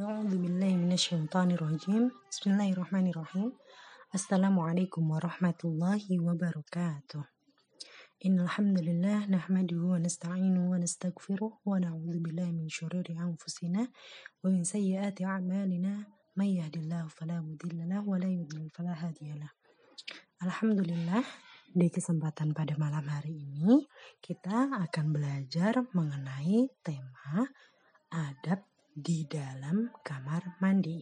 أعوذ بالله من الشيطان الرجيم بسم الله الرحمن الرحيم السلام عليكم ورحمة الله وبركاته إن الحمد لله نحمده ونستعينه ونستغفره ونعوذ بالله من شرور أنفسنا ومن سيئات أعمالنا من يهد الله فلا مضل له ولا يضلل فلا هادي له Alhamdulillah di kesempatan pada malam hari ini kita akan belajar mengenai tema adab di dalam kamar mandi.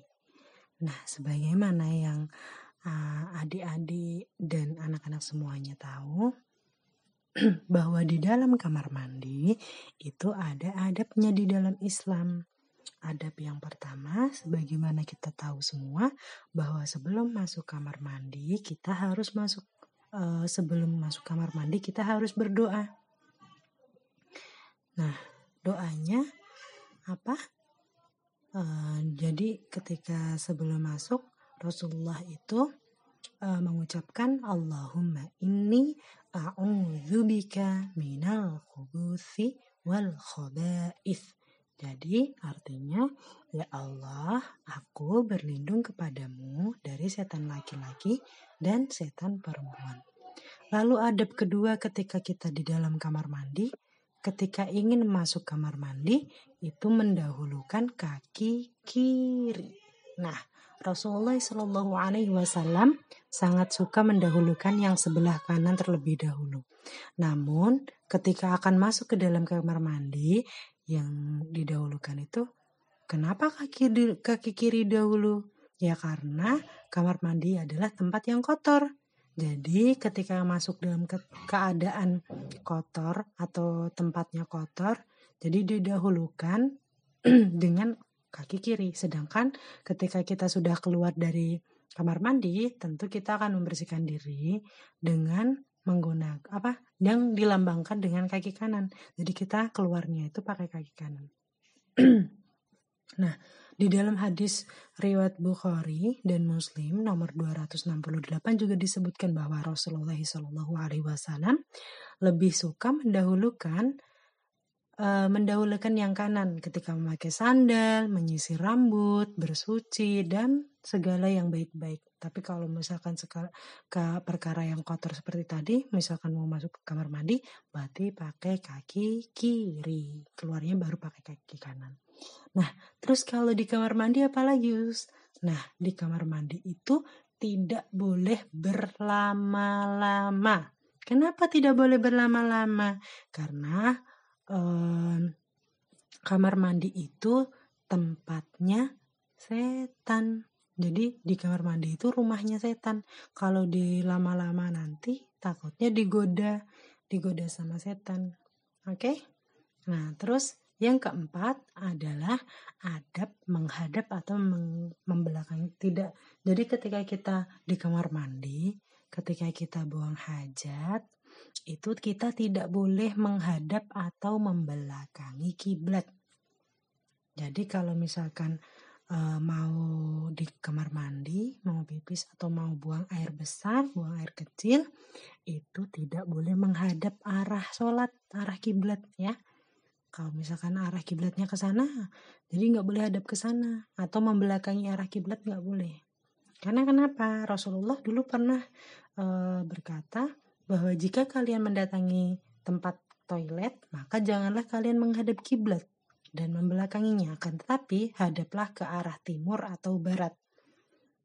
Nah, sebagaimana yang uh, adik-adik dan anak-anak semuanya tahu, bahwa di dalam kamar mandi itu ada adabnya di dalam Islam. Adab yang pertama, sebagaimana kita tahu semua, bahwa sebelum masuk kamar mandi kita harus masuk uh, sebelum masuk kamar mandi kita harus berdoa. Nah, doanya apa? Uh, jadi ketika sebelum masuk Rasulullah itu uh, mengucapkan Allahumma inni a'udzubika minal khubuthi wal khaba'ith. Jadi artinya ya Allah aku berlindung kepadamu dari setan laki-laki dan setan perempuan. Lalu adab kedua ketika kita di dalam kamar mandi ketika ingin masuk kamar mandi itu mendahulukan kaki kiri. Nah, Rasulullah Shallallahu Alaihi Wasallam sangat suka mendahulukan yang sebelah kanan terlebih dahulu. Namun, ketika akan masuk ke dalam kamar mandi, yang didahulukan itu kenapa kaki kaki kiri dahulu? Ya karena kamar mandi adalah tempat yang kotor. Jadi ketika masuk dalam ke keadaan kotor atau tempatnya kotor, jadi didahulukan dengan kaki kiri. Sedangkan ketika kita sudah keluar dari kamar mandi, tentu kita akan membersihkan diri dengan menggunakan apa yang dilambangkan dengan kaki kanan. Jadi kita keluarnya itu pakai kaki kanan. nah, di dalam hadis riwayat Bukhari dan Muslim nomor 268 juga disebutkan bahwa Rasulullah Shallallahu Alaihi Wasallam lebih suka mendahulukan uh, mendahulukan yang kanan ketika memakai sandal, menyisir rambut, bersuci dan segala yang baik-baik. Tapi kalau misalkan ke perkara yang kotor seperti tadi, misalkan mau masuk ke kamar mandi, berarti pakai kaki kiri. Keluarnya baru pakai kaki kanan. Nah, terus kalau di kamar mandi apa lagi, Us? Nah, di kamar mandi itu tidak boleh berlama-lama. Kenapa tidak boleh berlama-lama? Karena eh, kamar mandi itu tempatnya setan. Jadi di kamar mandi itu rumahnya setan. Kalau di lama-lama nanti takutnya digoda, digoda sama setan. Oke? Okay? Nah, terus yang keempat adalah adab menghadap atau membelakangi tidak. Jadi ketika kita di kamar mandi, ketika kita buang hajat, itu kita tidak boleh menghadap atau membelakangi kiblat. Jadi kalau misalkan e, mau di kamar mandi, mau pipis atau mau buang air besar, buang air kecil, itu tidak boleh menghadap arah sholat, arah kiblat ya kalau misalkan arah kiblatnya ke sana, jadi nggak boleh hadap ke sana atau membelakangi arah kiblat nggak boleh. Karena kenapa? Rasulullah dulu pernah e, berkata bahwa jika kalian mendatangi tempat toilet, maka janganlah kalian menghadap kiblat dan membelakanginya, akan tetapi hadaplah ke arah timur atau barat.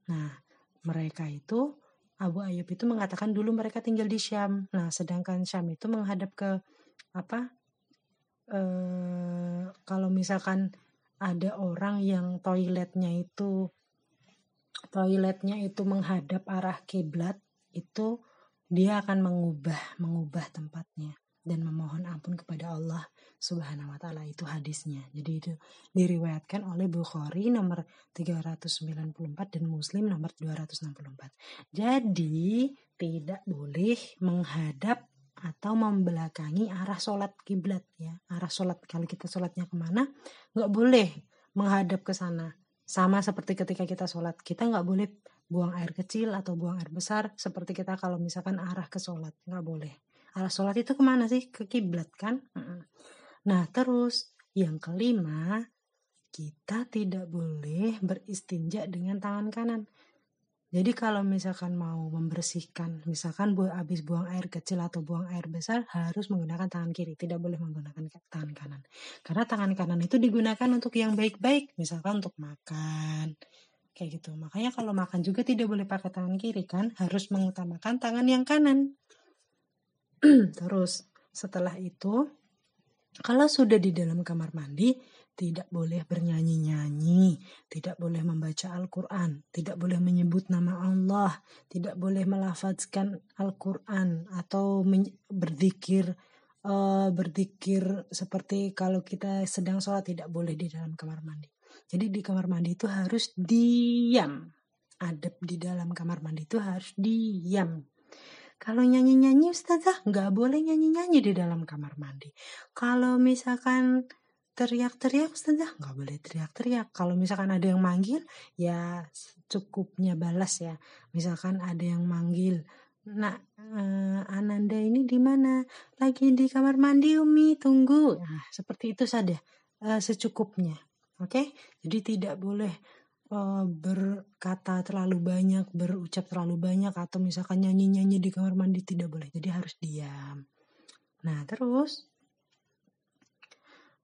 Nah, mereka itu Abu Ayyub itu mengatakan dulu mereka tinggal di Syam. Nah, sedangkan Syam itu menghadap ke apa? Eh, kalau misalkan ada orang yang toiletnya itu toiletnya itu menghadap arah kiblat itu dia akan mengubah mengubah tempatnya dan memohon ampun kepada Allah Subhanahu wa taala itu hadisnya. Jadi itu diriwayatkan oleh Bukhari nomor 394 dan Muslim nomor 264. Jadi tidak boleh menghadap atau membelakangi arah sholat kiblat ya. Arah sholat kalau kita sholatnya ke mana nggak boleh menghadap ke sana. Sama seperti ketika kita sholat kita nggak boleh buang air kecil atau buang air besar seperti kita kalau misalkan arah ke sholat nggak boleh. Arah sholat itu ke mana sih? Ke kiblat kan? Nah terus yang kelima kita tidak boleh beristinja dengan tangan kanan. Jadi kalau misalkan mau membersihkan, misalkan bu habis buang air kecil atau buang air besar harus menggunakan tangan kiri, tidak boleh menggunakan tangan kanan. Karena tangan kanan itu digunakan untuk yang baik-baik, misalkan untuk makan. Kayak gitu. Makanya kalau makan juga tidak boleh pakai tangan kiri kan, harus mengutamakan tangan yang kanan. Terus setelah itu kalau sudah di dalam kamar mandi, tidak boleh bernyanyi-nyanyi, tidak boleh membaca Al-Quran, tidak boleh menyebut nama Allah, tidak boleh melafazkan Al-Quran atau berzikir uh, berzikir seperti kalau kita sedang sholat tidak boleh di dalam kamar mandi. Jadi di kamar mandi itu harus diam. Adab di dalam kamar mandi itu harus diam. Kalau nyanyi-nyanyi Ustazah nggak boleh nyanyi-nyanyi di dalam kamar mandi. Kalau misalkan teriak-teriak Ustazah nggak boleh teriak-teriak. Kalau misalkan ada yang manggil ya cukupnya balas ya. Misalkan ada yang manggil Nak, uh, Ananda ini di mana? Lagi di kamar mandi, Umi. Tunggu. Nah, seperti itu saja, uh, secukupnya. Oke, okay? jadi tidak boleh uh, berkata terlalu banyak, berucap terlalu banyak, atau misalkan nyanyi-nyanyi di kamar mandi tidak boleh. Jadi harus diam. Nah, terus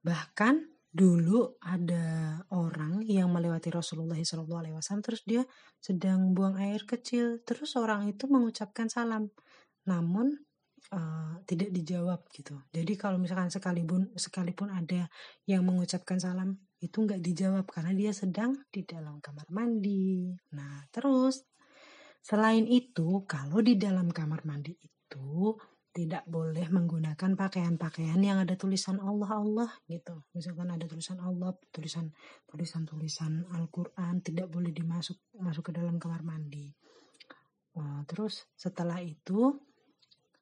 bahkan dulu ada orang yang melewati Rasulullah SAW terus dia sedang buang air kecil terus orang itu mengucapkan salam namun uh, tidak dijawab gitu jadi kalau misalkan sekalipun sekalipun ada yang mengucapkan salam itu nggak dijawab karena dia sedang di dalam kamar mandi. Nah, terus selain itu, kalau di dalam kamar mandi itu tidak boleh menggunakan pakaian-pakaian yang ada tulisan Allah Allah gitu. Misalkan ada tulisan Allah, tulisan tulisan tulisan Al-Qur'an tidak boleh dimasuk masuk ke dalam kamar mandi. Nah, terus setelah itu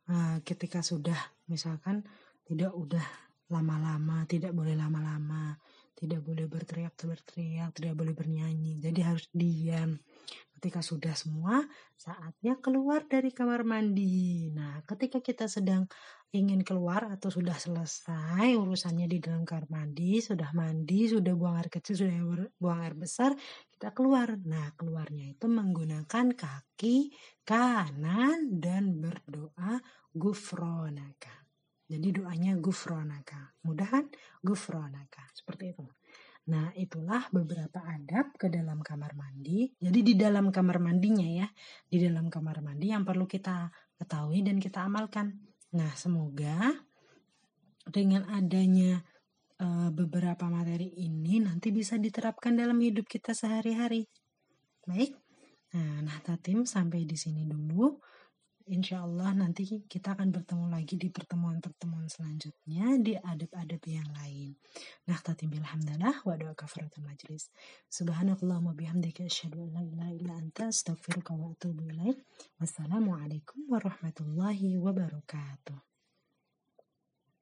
nah, ketika sudah misalkan tidak udah lama-lama, tidak boleh lama-lama tidak boleh berteriak-teriak, tidak boleh bernyanyi. Jadi harus diam. Ketika sudah semua, saatnya keluar dari kamar mandi. Nah, ketika kita sedang ingin keluar atau sudah selesai urusannya di dalam kamar mandi, sudah mandi, sudah buang air kecil, sudah buang air besar, kita keluar. Nah, keluarnya itu menggunakan kaki kanan dan berdoa gufronaka. Jadi doanya gufronaka. Mudah kan? Gufronaka. Seperti itu. Nah, itulah beberapa adab ke dalam kamar mandi. Jadi di dalam kamar mandinya ya, di dalam kamar mandi yang perlu kita ketahui dan kita amalkan. Nah, semoga dengan adanya uh, beberapa materi ini nanti bisa diterapkan dalam hidup kita sehari-hari. Baik. Nah, nah Tatim sampai di sini dulu insya Allah nanti kita akan bertemu lagi di pertemuan-pertemuan selanjutnya di adab-adab yang lain. Nah, tatim bilhamdalah wa doa kafaratul majlis. Subhanakallahumma bihamdika asyhadu an la ilaha illa anta astaghfiruka wa atubu ilaik. Wassalamualaikum warahmatullahi wabarakatuh.